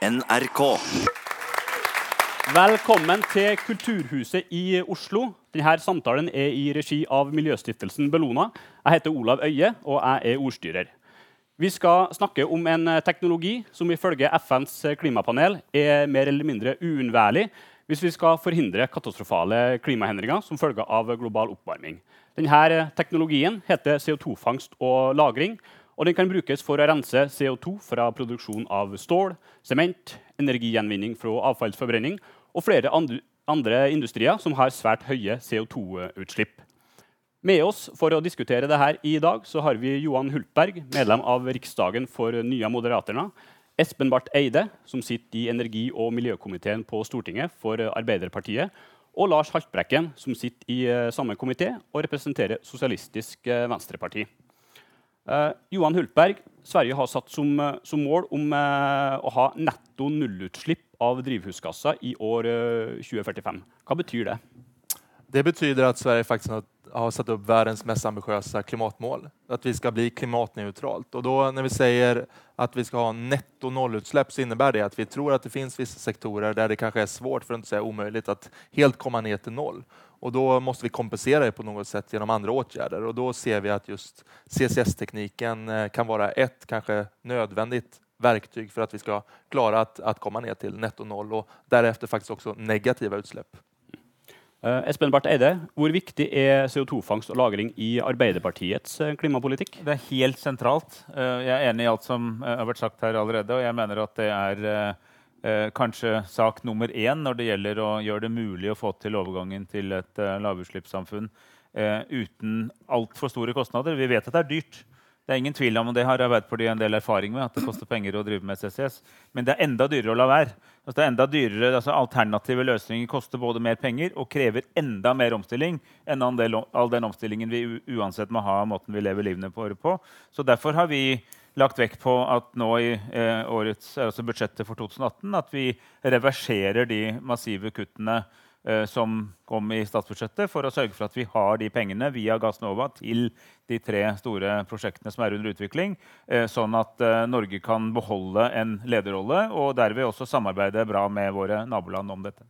NRK. Velkommen til Kulturhuset i Oslo. Denne samtalen er i regi av Miljøstiftelsen Bellona. Jeg heter Olav Øie, og jeg er ordstyrer. Vi skal snakke om en teknologi som ifølge FNs klimapanel er mer eller mindre uunnværlig hvis vi skal forhindre katastrofale klimahendringer som følge av global oppvarming. Denne teknologien heter CO2-fangst og -lagring. Og den kan brukes for å rense CO2 fra produksjon av stål, sement, energigjenvinning fra avfallsforbrenning og flere andre, industrier som har svært høye CO2-utslipp. Med oss for å diskutere dette i dag så har vi Johan Hultberg, medlem av Riksdagen for Nya Moderaterna. Espen Barth Eide, som sitter i energi- og miljøkomiteen på Stortinget for Arbeiderpartiet. Og Lars Haltbrekken, som sitter i samme komité og representerer Sosialistisk Venstreparti. Uh, Johan Hultberg, Sverige har satt som, som mål om uh, å ha netto nullutslipp av drivhusgasser i år uh, 2045. Hva betyr det? Det betyder at Sverige faktisk har, har satt opp verdens mest ambisiøse klimatmål. At vi skal bli klimatneutralt. Og då når vi sier at vi skal ha netto nullutslipp, så innebærer det at vi tror at det finnes visse sektorer der det kanskje er svårt, for å ikke si umulig, å helt komme ned til null. Och då måste vi kompensera det på något sätt genom andra åtgärder. Och då ser vi att just CCS-tekniken eh, kan vara ett kanske nödvändigt verktyg för att vi ska klara att, att komma ner till netto noll och därefter faktiskt också negativa utsläpp. Uh, Espen Barth Eide, hvor viktig er CO2-fangst og -lagring i Arbeiderpartiets uh, klimapolitikk? Det er helt sentralt. Uh, jeg er enig i alt som har vært sagt her allerede. Og jeg mener at det er eh, kanskje sak nummer én når det gjelder å gjøre det mulig å få til overgangen til et eh, lavutslippssamfunn eh, uten altfor store kostnader. Vi vet at det er dyrt. Det er ingen tvil om, og det har Arbeiderpartiet en del erfaring med, at det koster penger å drive med CCS. Men det er enda dyrere å la være. Altså, det er enda dyrere, altså, alternative løsninger koster både mer penger og krever enda mer omstilling enn all den omstillingen vi uansett må ha av måten vi lever livene våre på. Så derfor har vi lagt vekt på at nå i eh, årets, altså budsjettet for 2018 at vi reverserer de massive kuttene eh, som kom i statsbudsjettet, for å sørge for at vi har de pengene via Gassnova til de tre store prosjektene som er under utvikling, eh, sånn at eh, Norge kan beholde en lederrolle og derved også samarbeide bra med våre naboland om dette.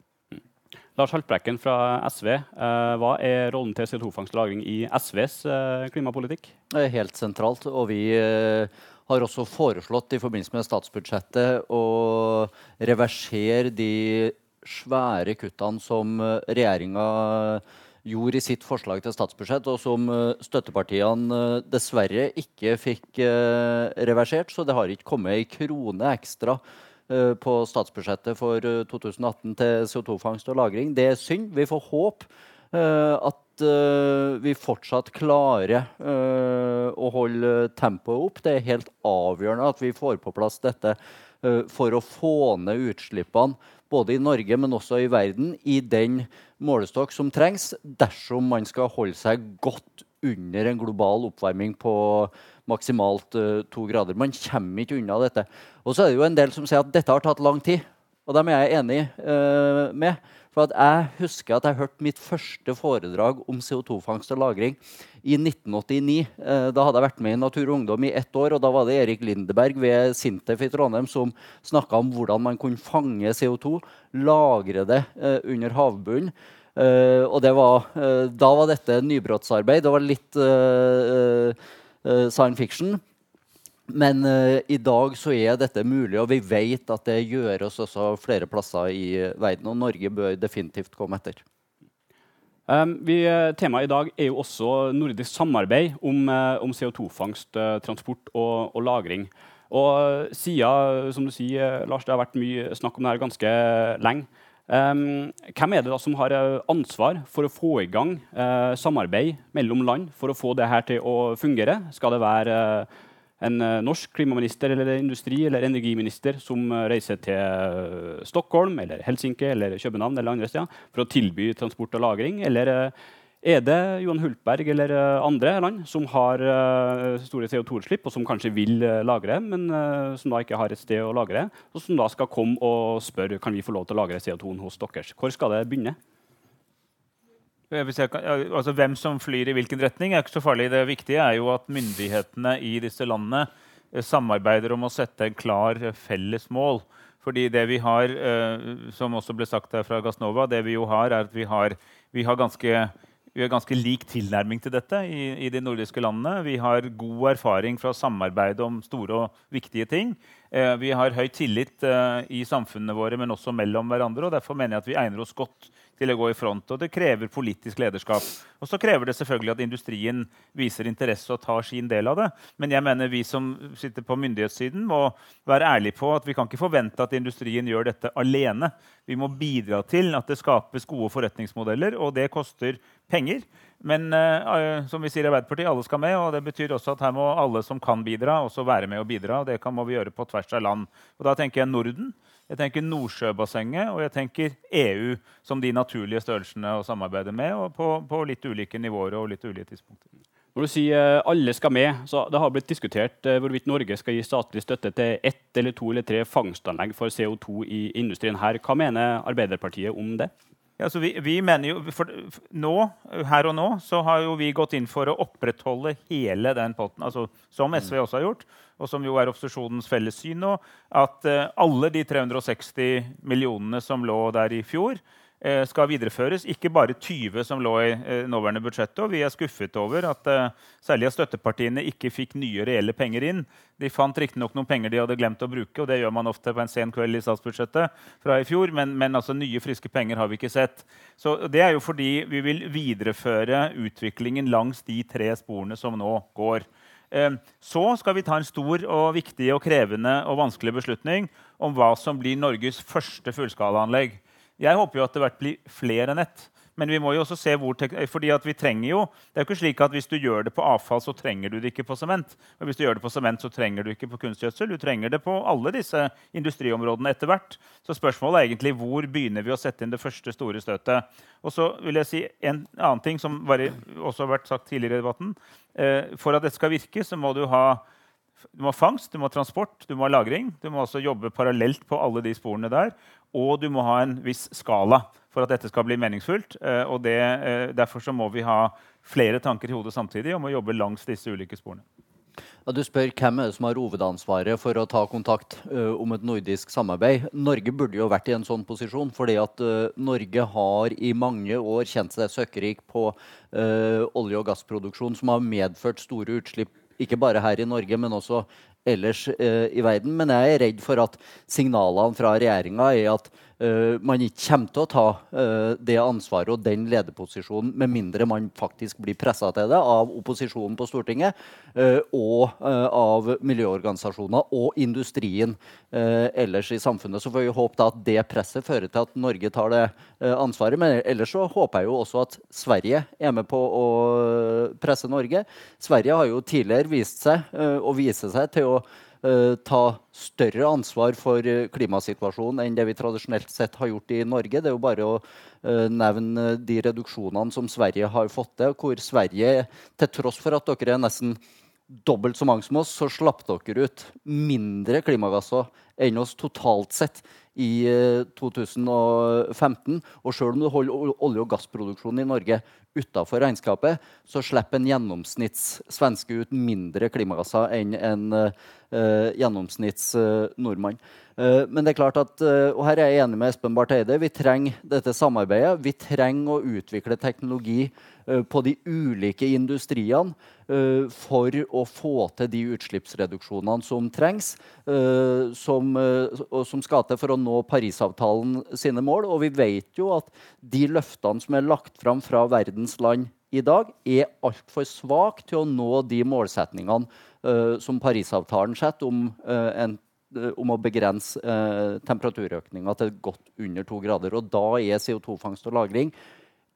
Lars Haltbrekken fra SV, eh, hva er rollen til CO2-fangst og -lagring i SVs eh, klimapolitikk? Helt sentralt. og vi eh, har også foreslått i forbindelse med statsbudsjettet å reversere de svære kuttene som regjeringa gjorde i sitt forslag til statsbudsjett, og som støttepartiene dessverre ikke fikk reversert. Så det har ikke kommet ei krone ekstra på statsbudsjettet for 2018 til CO2-fangst og -lagring. Det er synd. Vi får håpe at uh, vi fortsatt klarer å holde tempoet opp. Det er helt avgjørende at vi får på plass dette for å få ned utslippene både i Norge, men også i verden, i den målestokk som trengs dersom man skal holde seg godt under en global oppvarming på maksimalt to grader. Man kommer ikke unna dette. Og så er det jo en del som sier at dette har tatt lang tid. Og dem er jeg enig med. For jeg husker at jeg hørte mitt første foredrag om CO2-fangst og -lagring i 1989. Uh, da hadde jeg vært med i Natur og Ungdom i ett år, og da var det Erik Lindeberg ved Sintef i Trondheim som snakka om hvordan man kunne fange CO2, lagre det uh, under havbunnen. Uh, og var, uh, da var dette nybrottsarbeid. Det var litt uh, science fiction. Men uh, i dag så er dette mulig, og vi vet at det gjøres også flere plasser i verden. Og Norge bør definitivt komme etter. Um, vi, eh, temaet i dag er jo også nordisk samarbeid om, om CO2-fangst, uh, transport og, og, lagring. Og siden, som du sier, Lars, det har vært mye snakk om det her ganske lenge. Um, hvem er det da som har ansvar for å få i gang samarbeid mellom land for å få det her til å fungere? Skal det være en eh, norsk klimaminister eller industri- eller energiminister som eh, reiser til eh, Stockholm, eller Helsinki eller København eller andre steder for å tilby transport og lagring? Eller er det Johan Hultberg eller andre land som har store CO2-utslipp, og som kanskje vil lagre, men som da ikke har et sted å lagre, og som da skal komme og spørre kan vi få lov til å lagre CO2-en hos deres? Hvor skal det begynne? Altså Hvem som flyr i hvilken retning, er ikke så farlig. Det viktige er jo at myndighetene i disse landene eh, samarbeider om å sette en klar eh, felles mål Fordi det vi har, eh, som også ble sagt her fra Gassnova, det vi jo har, er at vi har, vi har ganske vi har ganske lik tilnærming til dette i, i, de nordiske landene. Vi har god erfaring fra samarbeid om store og viktige ting. Eh, vi har høy tillit eh, i samfunnene våre, men også mellom hverandre. og Derfor mener jeg at vi egner oss godt til å gå i front. og Det krever politisk lederskap. Og så krever det selvfølgelig at industrien viser interesse og tar sin del av det. Men jeg mener vi som sitter på myndighetssiden, må være ærlige på at vi kan ikke forvente at industrien gjør dette alene. Vi må bidra til at det skapes gode forretningsmodeller, og det koster penger. Men uh, som vi sier i Arbeiderpartiet, alle skal med. og Det betyr også at her må alle som kan bidra, også være med og bidra. og Det kan, må vi gjøre på tvers av land. Og Da tenker jeg Norden, jeg tenker Nordsjøbassenget og jeg tenker EU som de naturlige størrelsene å samarbeide med, og på, på litt ulike nivåer og litt ulike tidspunkter. Når du sier alle skal med, så Det har blitt diskutert uh, hvorvidt Norge skal gi statlig støtte til ett eller to eller tre fangstanlegg for CO2 i industrien her. Hva mener Arbeiderpartiet om det? Ja, vi, vi, mener jo, for, nå, Her og nå så har jo vi gått inn for å opprettholde hele den potten, altså, som SV også har gjort, og som jo er opposisjonens felles syn nå, at uh, alle de 360 millionene som lå der i fjor, skal videreføres. Ikke bare 20 som lå i eh, nåværende budsjett. Og vi er skuffet over at uh, særlig at støttepartiene ikke fikk nye reelle penger inn. De fant riktignok noen penger de hadde glemt å bruke, og det gjør man ofte på en sen kveld i statsbudsjettet fra i fjor, men, men altså, nye, friske penger har vi ikke sett. Så Det er jo fordi vi vil videreføre utviklingen langs de tre sporene som nå går. Så skal vi ta en stor, og viktig, og krevende og vanskelig beslutning om hva som blir Norges første fullskalaanlegg. Jeg håper jo at det blir flere enn ett. Men vi må jo også se hvor fordi at vi trenger jo, det er jo ikke slik at Hvis du gjør det på avfall, så trenger du det ikke på sement. Og hvis du gjør det på sement, så trenger du ikke på kunstgjødsel. Du trenger det på alle disse industriområdene etter hvert. Så spørsmålet er egentlig hvor begynner vi å sette inn det første store støtet. Og så vil jeg si en annen ting som også har vært sagt tidligere i debatten. Eh, for at dette skal virke, så må du ha du må ha fangst, du må ha transport, du må ha lagring. Du må også jobbe parallelt på alle de sporene der. Og du må ha en viss skala for at dette skal bli meningsfullt. Eh, og det, eh, Derfor så må vi ha flere tanker i hodet samtidig om å jobbe langs disse ulike sporene. Ja, du spør hvem er det som har hovedansvaret for å ta kontakt uh, om et nordisk samarbeid. Norge burde jo vært i en sånn posisjon, fordi at uh, Norge har i mange år kjent seg søkkrik på uh, olje- og gassproduksjon, som har medført store utslipp ikke bare her i Norge, men også ellers eh, i verden. Men jeg er redd for at signalene fra regjeringa er at man ikke kommer til å ta uh, det ansvaret og den lederposisjonen med mindre man faktisk blir pressa til det av opposisjonen på Stortinget uh, og av miljøorganisasjoner og industrien ellers i samfunnet. Så får vi håpe at det presset fører til at Norge tar det ansvaret. Men ellers så håper jeg jo også at Sverige er med på å presse Norge. Sverige har jo tidligere vist seg og viser seg til å ta større ansvar for uh, klimasituasjonen enn det vi tradisjonelt sett har gjort i Norge. Det er jo bare å uh, nevne de reduksjonene som Sverige har fått til, hvor Sverige, til tross for at dere er nesten dobbelt så mange som oss, så slapp dere ut mindre klimagasser enn oss totalt sett i 2015. Og selv om du holder olje- og gassproduksjonen i Norge utafor regnskapet, så slipper en gjennomsnitts svenske ut mindre klimagasser enn en uh, gjennomsnitts uh, nordmann. Uh, men det er klart at, og her er jeg enig med Espen Barth Eide, vi trenger dette samarbeidet. Vi trenger å utvikle teknologi på de ulike industriene for å få til de utslippsreduksjonene som trengs, som, og som skal til for å nå Parisavtalen sine mål. Og vi vet jo at de løftene som er lagt fram fra verdens land i dag, er altfor svak til å nå de målsetningene uh, som Parisavtalen setter om, uh, en, uh, om å begrense temperaturøkninga til godt under to grader. Og da er CO2-fangst og -lagring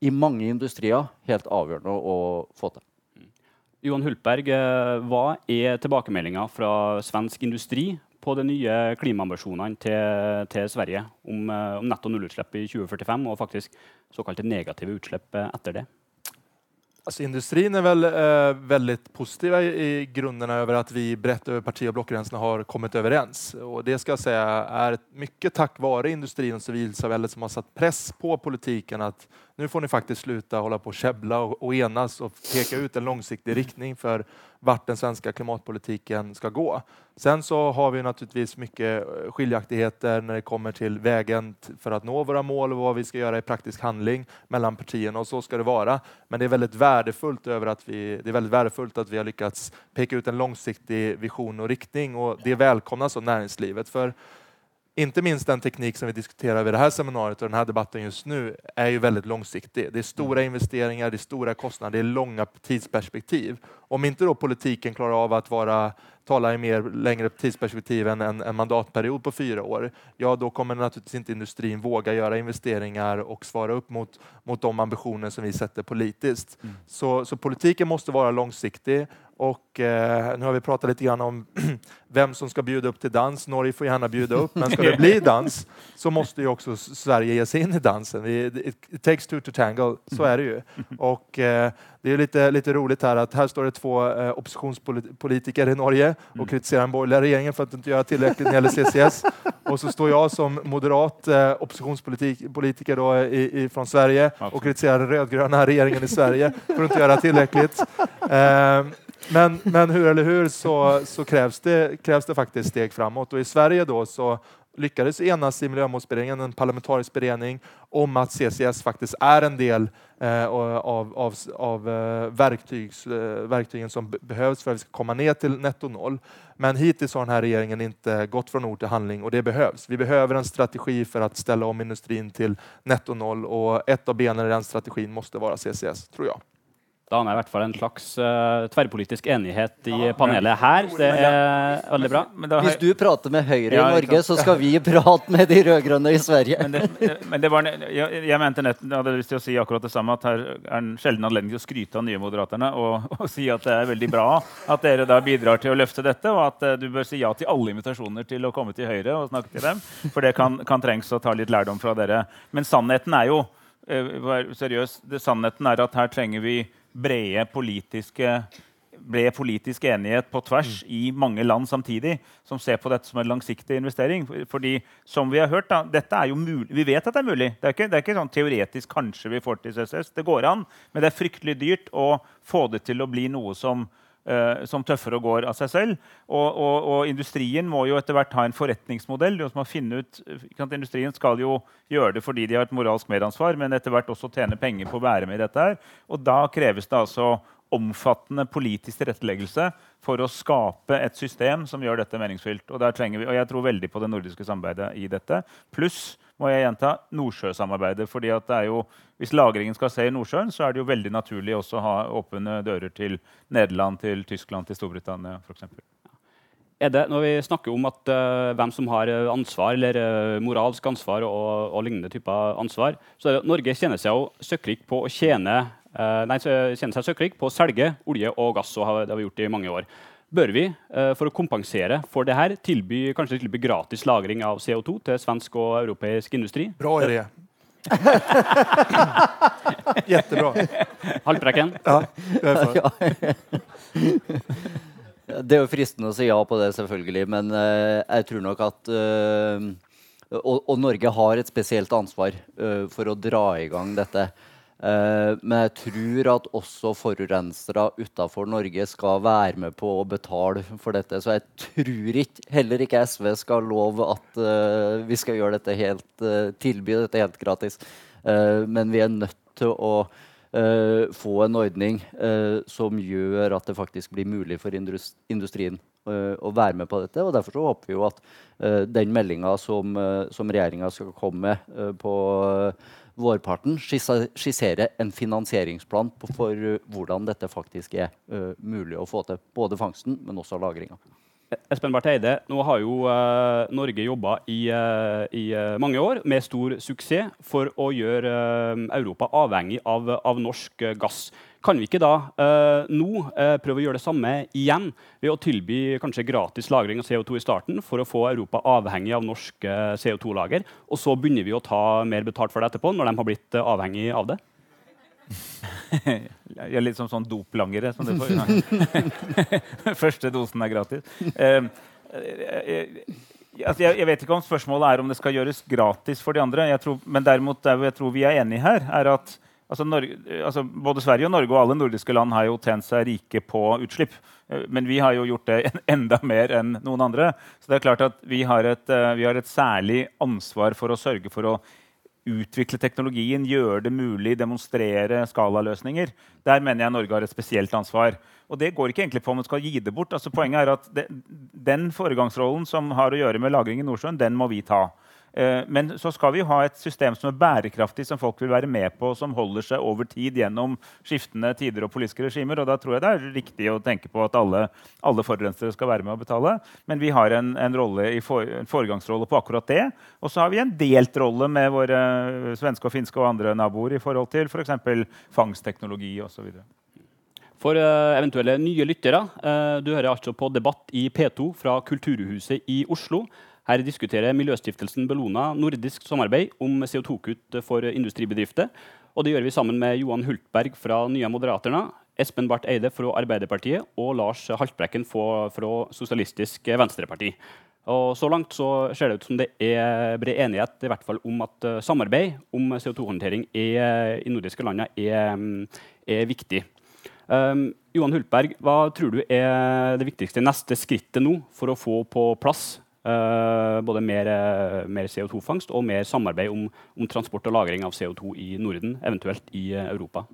i mange industrier helt avgjørende å, få til. Johan Hultberg, hva er tilbakemeldinga fra svensk industri på de nye klimaambisjonene til, til Sverige om, eh, om netto nullutslipp i 2045 og faktisk såkalte negative utslipp eh, etter det? Altså, industrien er vel eh, veldig positiva i, i grunderna at vi brett over parti og blokkgrensene har kommet overens. Og det skal jeg si er mye takk være industrien og sivilsamfunnet som har satt press på politiken at nå får dere faktisk slutte sluta holde på å käbbla og, og, enes og peke ut en langsiktig riktning för vart den svenska klimatpolitiken ska gå. Sen så har vi naturligtvis mycket eh, skiljaktigheter när det kommer till vägen för att nå våra mål och vad vi ska göra i praktisk handling mellan partierna och så ska det vara. Men det är väldigt värdefullt, att vi, det är väldigt värdefullt vi har lyckats peka ut en långsiktig vision och riktning och det välkomnas av näringslivet. För inte minst den teknik som vi diskuterar vid det här seminariet och den här debatten just nu är ju väldigt långsiktig. Det är stora investeringer, investeringar, det är stora kostnader, det är långa tidsperspektiv. Om inte då politiken klarar av att vara, tala i mer längre tidsperspektiv än en, en mandatperiod på fyra år, ja då kommer naturligtvis inte industrin våga göra investeringar och svara upp mot, mot de ambitioner som vi sätter politiskt. Mm. Så, så politiken måste vara långsiktig och eh, nu har vi pratat lite grann om vem som ska bjuda upp till dans. Norge får gärna bjuda upp, men ska det bli dans så måste ju också Sverige ge sig in i dansen. Vi, it, takes two to tangle, så är det ju. Och eh, det är lite, lite roligt här att här står det två eh, oppositionspolitiker i Norge och kritiserer kritiserar den borgerliga regeringen för att inte göra tillräckligt när det gäller CCS. Och så står jag som moderat eh, oppositionspolitiker då i, i, från Sverige och kritiserar den rödgröna regeringen i Sverige för att inte göra tillräckligt. Eh, men, men hur eller hur så, så krävs, det, krävs det faktiskt steg framåt. Och i Sverige då så lyckades enas i Miljömålsberedningen, en parlamentarisk beredning, om att CCS faktiskt är en del eh, av, av, av eh, verktygs, eh, verktygen som behövs för att vi ska komma ner till netto noll. Men hittills har den här regeringen inte gått från ord till handling och det behövs. Vi behöver en strategi för att ställa om industrin till netto noll och ett av benen i den strategin måste vara CCS, tror jag. Da har jeg i hvert fall en slags uh, tverrpolitisk enighet i panelet her. Det er veldig bra. Hvis du prater med Høyre i Norge, så skal vi prate med de rød-grønne i Sverige. Men det, men det var, jeg, jeg mente nett, jeg hadde lyst til å si akkurat det samme, at her er en sjelden anledning til å skryte av nye Moderaterne og, og, si at det er veldig bra at dere da bidrar til å løfte dette, og at uh, du bør si ja til alle invitasjoner til å komme til Høyre og snakke til dem. For det kan, kan trengs å ta litt lærdom fra dere. Men sannheten er jo uh, seriøs, det, sannheten er at her trenger vi brede politiske ble politisk enighet på tvers mm. i mange land samtidig som ser på dette som en langsiktig investering. Fordi, som Vi har hørt, da, dette er jo mulig. Vi vet at det er mulig. Det er ikke, det er ikke sånn teoretisk kanskje vi får til CCS. Det går an, men det er fryktelig dyrt å få det til å bli noe som som tøffere og går av seg selv. Og, og, og, industrien må jo etter hvert ha en forretningsmodell. Ut, industrien skal jo gjøre det fordi de har et moralsk medansvar, men etter hvert også tjene penger på å være med i dette. her. Og da kreves det altså omfattende politisk tilretteleggelse for å skape et system som gjør dette meningsfylt. Og, vi, og jeg tror veldig på det nordiske samarbeidet i dette. Pluss må jeg gjenta Nordsjøsamarbeidet. fordi at det er jo, Hvis lagringen skal se i Nordsjøen, så er det jo veldig naturlig også å ha åpne dører til Nederland, til Tyskland, til Storbritannia f.eks. Er det, når vi snakker om at, uh, hvem som har ansvar, eller uh, moralsk ansvar og, og, lignende typer ansvar, så er det, at Norge kjenner seg jo søkkrik på å tjene, nei, kjenner seg søkkrik på å selge olje og gass. og har, Det har vi gjort i mange år bør vi, eh, for å kompensere for det her, tilby, kanskje tilby gratis lagring av CO2 til svensk og europeisk industri. Bra idé. Jättebra. Haltbrekken. Ja, ja. Det er jo fristende å si ja på det, selvfølgelig, men uh, jeg tror nok at uh, og, og, Norge har et spesielt ansvar uh, for å dra i gang dette. Uh, men jeg tror at også forurensere utafor Norge skal være med på å betale for dette. Så jeg tror ikke, heller ikke SV skal love at uh, vi skal gjøre dette helt, uh, tilby dette helt gratis. men vi er nødt til å få en ordning som gjør at det faktisk blir mulig for industrien å være med på dette. og Derfor så håper vi jo at den meldinga som, som regjeringa skal komme med på vårparten skissere en finansieringsplan for uh, hvordan dette faktisk er uh, mulig å få til. Både fangsten, men også lagringa. Espen Barth Eide, nå har jo uh, Norge jobba i, uh, i mange år med stor suksess for å gjøre Europa avhengig av, av norsk gass. Kan vi ikke da eh, nå eh, prøve å gjøre det samme igjen ved å tilby kanskje gratis lagring av CO2 i starten for å få Europa avhengig av norske eh, CO2-lager, og så begynner vi å ta mer betalt for det etterpå, når de har blitt eh, avhengig av det? Jeg er litt som sånn doplangere. Som Første dosen er gratis. Eh, eh, Altså, jeg, jeg, vet ikke om spørsmålet er om det skal gjøres gratis for de andre. Tror, men derimot der jeg tror vi er enige her, er at altså, Norge, altså, både Sverige og Norge og alle nordiske land har jo tjent seg rike på utslipp. Eh, men vi har jo gjort det enda mer enn noen andre. Så det er klart at vi har et, eh, vi har et særlig ansvar for å sørge for å utvikle teknologien, gjøre det mulig, demonstrere skalaløsninger. Der mener jeg Norge har et spesielt ansvar. Og det går ikke egentlig på om man skal gi det bort. Altså, poenget er at det, Den foregangsrollen som har å gjøre med lagring i Nordsjøen, den må vi ta. Eh, men så skal vi ha et system som er bærekraftig, som folk vil være med på, som holder seg over tid gjennom skiftende tider og politiske regimer. Og da tror jeg det er riktig å tenke på at alle, alle forurensere skal være med å betale. Men vi har en, en, for, en foregangsrolle på akkurat det. Og så har vi en delt rolle med våre svenske og finske og andre naboer i forhold til f.eks. For fangstteknologi osv. For uh, eventuelle nye lyttere, du hører altså på debatt i P2 fra Kulturhuset i Oslo. Her diskuterer Miljøstiftelsen Bellona nordisk samarbeid om CO2-kutt for industribedrifter. Og det gjør vi sammen med Johan Hultberg fra Nye Moderaterna, Espen Barth Eide fra Arbeiderpartiet og Lars Haltbrekken fra Sosialistisk Venstreparti. Og så langt så ser det ut som det er bred enighet i hvert fall om at uh, samarbeid om CO2-håndtering i, i nordiske landene er, er viktig. Um, Johan Hultberg, hva tror du er det viktigste neste skrittet nå for å få på plass både mer, uh, mer CO2-fangst og mer samarbeid om, om, transport og lagring av CO2 i Norden, eventuelt i uh, Europa.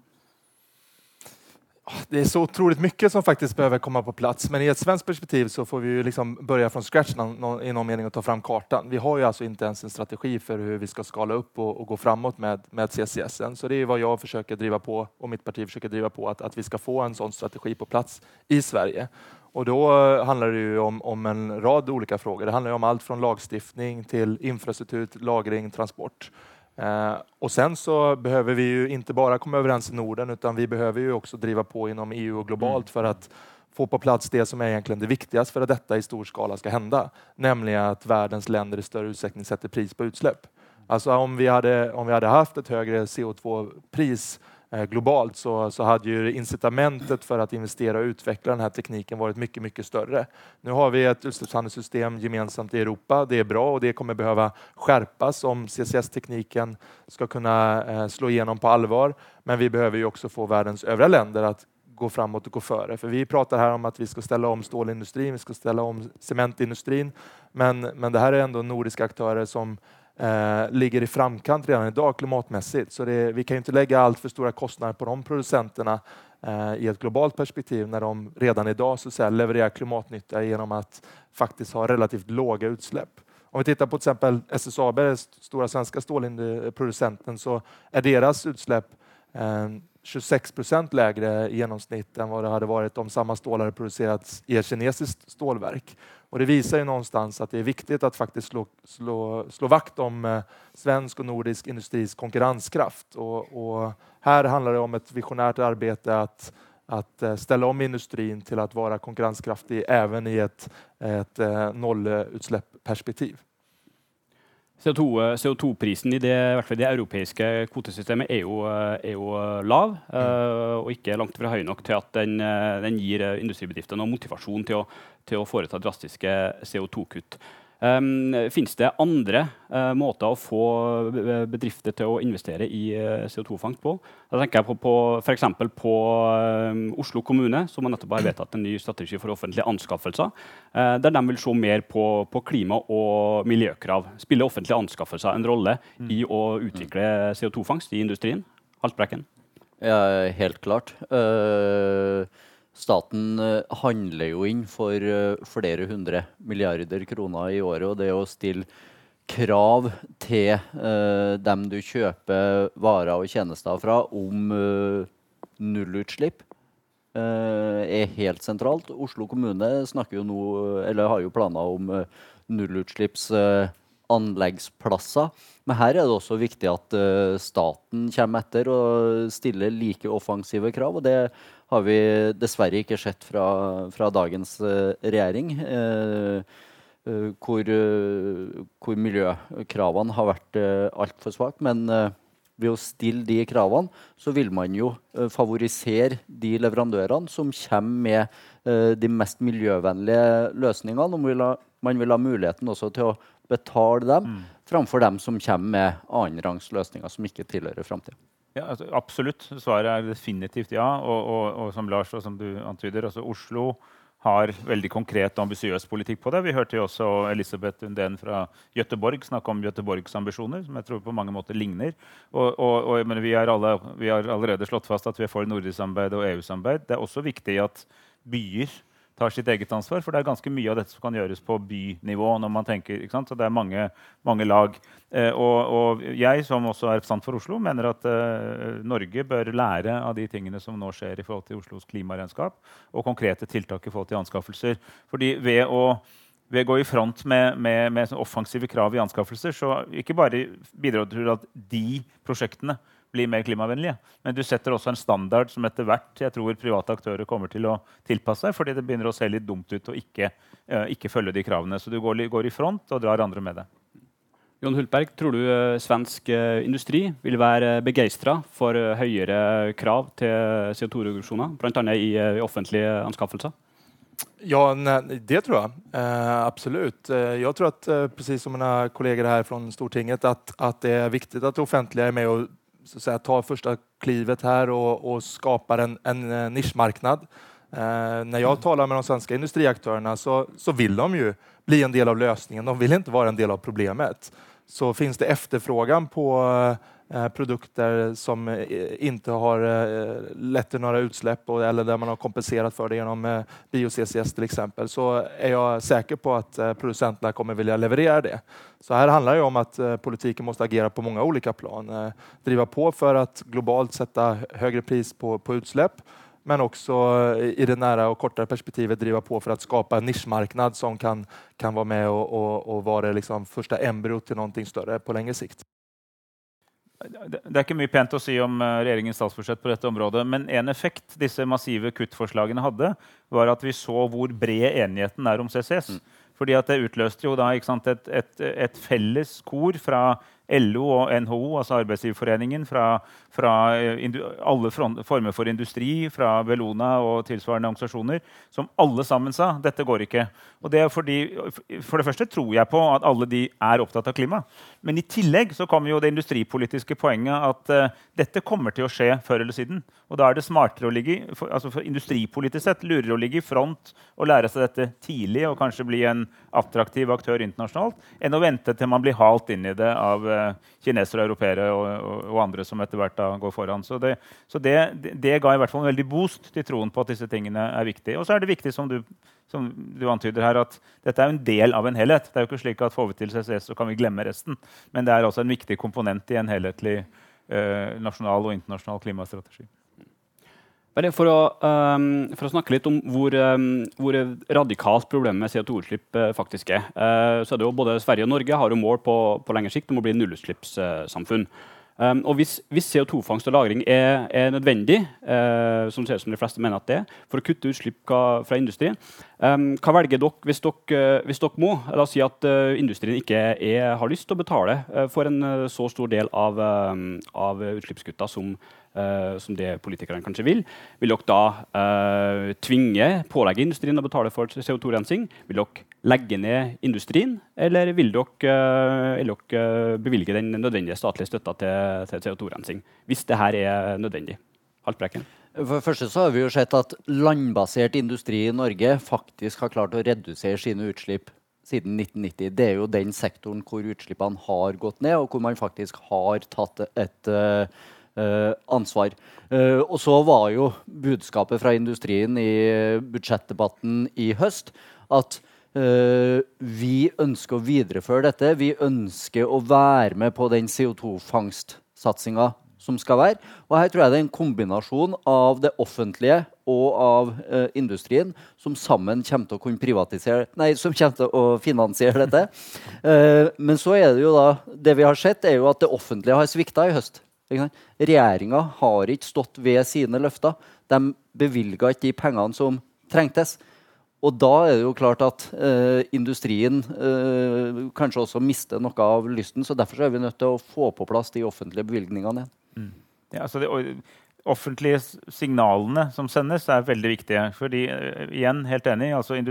Det er så utrolig mye som faktisk behøver komme på plass. Men i et svenskt perspektiv så får vi jo liksom börja fra scratch i noen mening å ta fram kartan. Vi har jo altså ikke ens en strategi for hvordan vi skal skala opp og, og gå framover med, med CCS. Så det er hva jeg forsøker drive på og mitt parti forsøker drive på, at, at vi skal få en sånn strategi på plass i Sverige. Och då handlar det om, om, en rad olika frågor. Det handlar om allt från lagstiftning till infrastruktur, lagring, transport. Eh, och sen så behöver vi ju inte bara komma överens i Norden utan vi behöver ju också driva på inom EU och globalt for för att få på plats det som är egentligen det viktigaste för att detta i stor skala ska hända. Nämligen att världens länder i större utsträckning sätter pris på utsläpp. Alltså om vi hade, om vi hade haft ett högre CO2-pris Eh, globalt så, så hade ju incitamentet för att investera och utveckla den här varit mycket, mycket större. Nu har vi ett utsläppshandelssystem gemensamt i Europa. Det är bra och det kommer behöva skärpas om CCS-tekniken ska kunna eh, slå igenom på allvar. Men vi behöver ju också få världens övriga länder att gå framåt och gå före. För vi pratar här om att vi ska ställa om stålindustrin, vi ska ställa om cementindustrin. Men, men det här är ändå nordiska aktörer som eh, ligger i framkant redan idag klimatmässigt. Så det, vi kan inte lägga allt för stora kostnader på de producenterna eh, i ett globalt perspektiv när de redan idag så att säga, levererar klimatnytta genom att faktiskt ha relativt låga utsläpp. Om vi tittar på till exempel SSAB, den stora svenska stålproducenten, så är deras utsläpp eh, 26 procent lägre i genomsnitt än vad det hade varit om samma stål hade producerats i ett kinesiskt stålverk. Och det visar ju någonstans att det är viktigt att faktiskt slå, slå, slå vakt om eh, svensk och nordisk industris konkurrenskraft. Och, och, här handlar det om ett visionärt arbete att, att eh, ställa om industrin till att vara konkurrenskraftig även i ett, ett eh. CO2-prisen CO2 i det, i hvert fall det europeiske kvotesystemet er jo, er jo lav, mm. og ikke langt fra høy nok til at den, den gir industribedriftene motivasjon til å, til å foreta drastiske CO2-kutt. Um, Fins det andre uh, måter å få bedrifter til å investere i uh, CO2-fangst på? Da tenker jeg på, på f.eks. på um, Oslo kommune, som nettopp har vedtatt en ny strategi for offentlige anskaffelser, uh, der de vil se mer på, på, klima- og miljøkrav. Spiller offentlige anskaffelser en rolle mm. i å utvikle CO2-fangst i industrien? Haltbrekken? Ja, helt klart. Uh Staten eh, handler jo inn for eh, flere hundre milliarder kroner i året. Og det å stille krav til uh, dem du kjøper varer og tjenester fra om uh, nullutslipp, uh, er helt sentralt. Oslo kommune snakker jo nå, eller har jo planer om uh, nullutslipps anleggsplasser. Men her er det også viktig at uh, staten kommer etter og stiller like offensive krav. og Det har vi dessverre ikke sett fra, fra dagens uh, regjering. Uh, hvor, hvor, miljøkravene har vært altfor svake. Men ved å stille de kravene, så vil man jo favorisere de leverandørene som kommer med de mest miljøvennlige løsningene. Og man vil ha muligheten også til å betale dem, mm. framfor dem som kommer med annenrangs løsninger som ikke tilhører framtida. Ja, altså, absolutt. Svaret er definitivt ja. Og, og, og som Lars og som du antyder, altså Oslo har veldig konkret og ambisiøs politikk på det. Vi hørte jo også Elisabeth Undén fra Gøteborg snakke om Gøteborgs ambisjoner, som jeg tror på mange måter ligner. Og, og, og vi, alle, vi, har allerede slått fast at vi er for nordisk samarbeid og EU-samarbeid. Det er også viktig at byer tar sitt eget ansvar. For det er ganske mye av dette som kan gjøres på bynivå. når man tenker, ikke sant? Så det er mange, mange lag. Eh, og, og, jeg, som også er representant for Oslo, mener at eh, Norge bør lære av de tingene som nå skjer i forhold til Oslos klimaregnskap, og konkrete tiltak i forhold til anskaffelser. Fordi ved å ved å gå i front med, med, med offensive krav i anskaffelser, så ikke bare bidrar det til at de prosjektene bli mer klimavennlige. Men du setter også en standard som etter hvert jeg tror private aktører kommer til å tilpasse seg, fordi det begynner å se litt dumt ut å ikke, uh, ikke følge de kravene. Så du går, går, i front og drar andre med deg. Jon Hultberg, tror du uh, svensk uh, industri vil være begeistra for høyere krav til CO2-reduksjoner, bl.a. I, i offentlige anskaffelser? Ja, nej, det tror jeg. Eh, absolut. jag tror att, eh, precis som mina kollegor här från Stortinget, att, att det är viktigt att det offentliga är med och så att säga, tar första klivet här och, och skapar en, en eh, nischmarknad. Eh, när jag mm. talar med de svenska industriaktörerna så, så vill de ju bli en del av lösningen. De vill inte vara en del av problemet. Så finns det efterfrågan på Eh, produkter som ikke inte har eh, lett til noen utsläpp eller der man har kompenserat for det gjennom bio-CCS f.eks., så er jeg sikker på at produsentene kommer vilja levere det. Så her handler det om at politikken må agere på mange olika plan. Driva på for at globalt sätta høyere pris på, på utsläpp, men også i det nære og kortere perspektivet driva på for å skape en nischmarknad som kan, kan være med og, og, og være liksom første embryo til noe større på lengre sikt. Det er ikke mye pent å si om eh, regjeringens statsbudsjett på dette området, men en effekt disse massive kuttforslagene hadde, var at vi så hvor bred enigheten er om CCS. Mm. Fordi at Det utløste jo da sant, et, et, et, felles kor fra LO og NHO, altså Arbeidsgiverforeningen, fra, fra eh, alle former for industri, fra Bellona og tilsvarende organisasjoner, som alle sammen sa dette går ikke. Og det er fordi, For det første tror jeg på at alle de er opptatt av klima. Men i tillegg så kommer jo det industripolitiske poenget at uh, dette kommer til å skje før eller siden. Og da er det smartere å ligge for, altså for industripolitisk sett lurer å ligge i front og lære seg dette tidlig og kanskje bli en attraktiv aktør internasjonalt, enn å vente til man blir halt inn i det av uh, kinesere, europeere og, og, og, andre som etter hvert går foran. Så, det, så det, det, ga i hvert fall en veldig boost til troen på at disse tingene er viktige. Og så er det viktig, som du, som du antyder her, at dette er en del av en helhet. Det er jo ikke slik at Får vi til CCS, så kan vi glemme resten. Men det er altså en viktig komponent i en helhetlig eh, nasjonal og internasjonal klimastrategi. Bare for å, um, for å, snakke litt om hvor, um, hvor radikalt problemet med CO2-utslipp uh, faktisk er. Uh, så er det jo Både Sverige og Norge har jo mål på, på lengre sikt om å bli nullutslippssamfunn. Um, og hvis, hvis CO2-fangst og -lagring er, er nødvendig, uh, som ser ut som de fleste mener at det er, for å kutte utslipp fra industrien, um, hva velger dere hvis dere, hvis dere må? La oss si at uh, industrien ikke er, har lyst til å betale uh, for en så stor del av, av utslippskutta som, Uh, som det politikerne kanskje vil. Vil dere da uh, tvinge, pålegge industrien å betale for CO2-rensing? Vil dere legge ned industrien, eller vil dere, uh, vil dere bevilge den nødvendige statlige støtta til, til CO2-rensing? Hvis det her er nødvendig. Haltbrekken. For det første så har vi jo sett at landbasert industri i Norge faktisk har klart å redusere sine utslipp siden 1990. Det er jo den sektoren hvor utslippene har gått ned, og hvor man faktisk har tatt et uh, ansvar. Uh, og så var jo budskapet fra industrien i budsjettdebatten i høst at uh, vi ønsker å videreføre dette. Vi ønsker å være med på den CO2-fangstsatsinga som skal være. Og her tror jeg det er en kombinasjon av det offentlige og av industrien som sammen kommer til å kunne privatisere Nei, som kommer til å finansiere dette. men så er det jo da Det vi har sett, er jo at det offentlige har svikta i høst. Regjeringa har ikke stått ved sine løfter. De bevilga ikke de pengene som trengtes. og da er det jo klart at eh, industrien eh, kanskje også mister noe av lysten. så Derfor så er vi nødt til å få på plass de offentlige bevilgningene igjen. Ja, altså det, offentlige signalene som sendes, er veldig viktige. Fordi, eh, igjen, helt enig, altså i,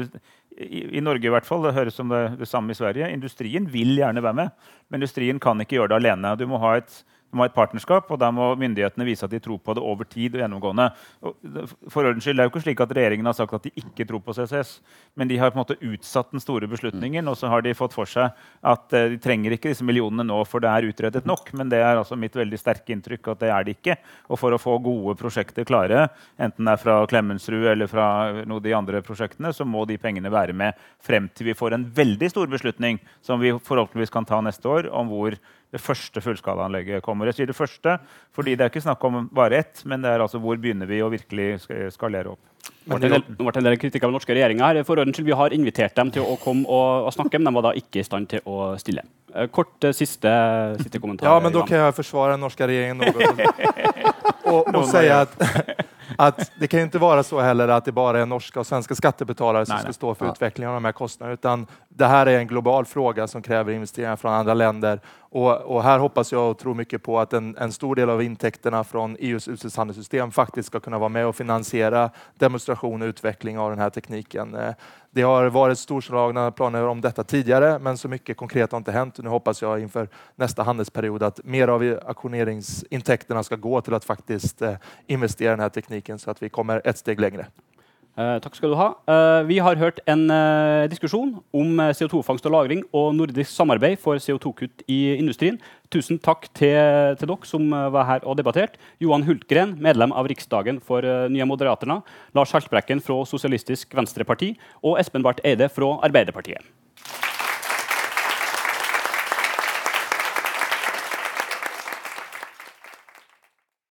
I Norge i hvert fall, det høres som det, det samme i Sverige. Industrien vil gjerne være med, men industrien kan ikke gjøre det alene. Du må ha et, du må ha et partnerskap, og da må myndighetene vise at de tror på det over tid. og gjennomgående. For ordens skyld, det er jo ikke slik at Regjeringen har sagt at de ikke tror på CCS, men de har på en måte utsatt den store beslutningen, og så har de fått for seg at eh, de trenger ikke disse millionene nå, for det er utredet nok. Men det er altså mitt veldig sterke inntrykk at det er det ikke. Og for å få gode prosjekter klare, enten det er fra Klemetsrud eller fra noen av de andre prosjektene, så må de pengene være med frem til vi får en veldig stor beslutning, som vi forhåpentligvis kan ta neste år, om hvor det første fullskalaanlegget kommer. Jeg sier det første, fordi det er ikke snakk om bare ett, men det er altså hvor begynner vi å virkelig skalere opp. Nå ble det en del- nå ble en del kritikk av den norske regjeringa her. For ordens skyld, Vi har invitert dem til å komme og, og snakke, men de var da ikke i stand til å stille. Eh, Kort eh, siste, siste kommentar. Ja, men da kan jeg forsvare den norska regeringen Og, og, og säga att, att det kan ju inte vara så heller att det bara är norska och svenska skattebetalare som Nej, ska stå för Ja. utvecklingen av de här kostnaderna, utan det här är en global fråga som kräver investeringar från andra länder. Och, och här hoppas jag och tror mycket på att en, en stor del av intäkterna från EUs utsläppshandelssystem faktiskt ska kunna vara med och finansiera demonstration och utveckling av den här tekniken. Det har varit storslagna planer om detta tidigare, men så mycket konkret har inte hänt. Nå hoppas jag inför nästa handelsperiod att mer av auktioneringsintäkterna ska gå till att faktiskt eh, investera i den här tekniken så att vi kommer ett steg längre. Eh, takk skal du ha. Eh, vi har hørt en eh, diskusjon om eh, CO2-fangst og -lagring og nordisk samarbeid for CO2-kutt i industrien. Tusen takk til, til dere som var her og debatterte. Johan Hultgren, medlem av Riksdagen for Nye Moderaterna. Lars Haltbrekken fra Sosialistisk Venstreparti. Og Espen Barth Eide fra Arbeiderpartiet.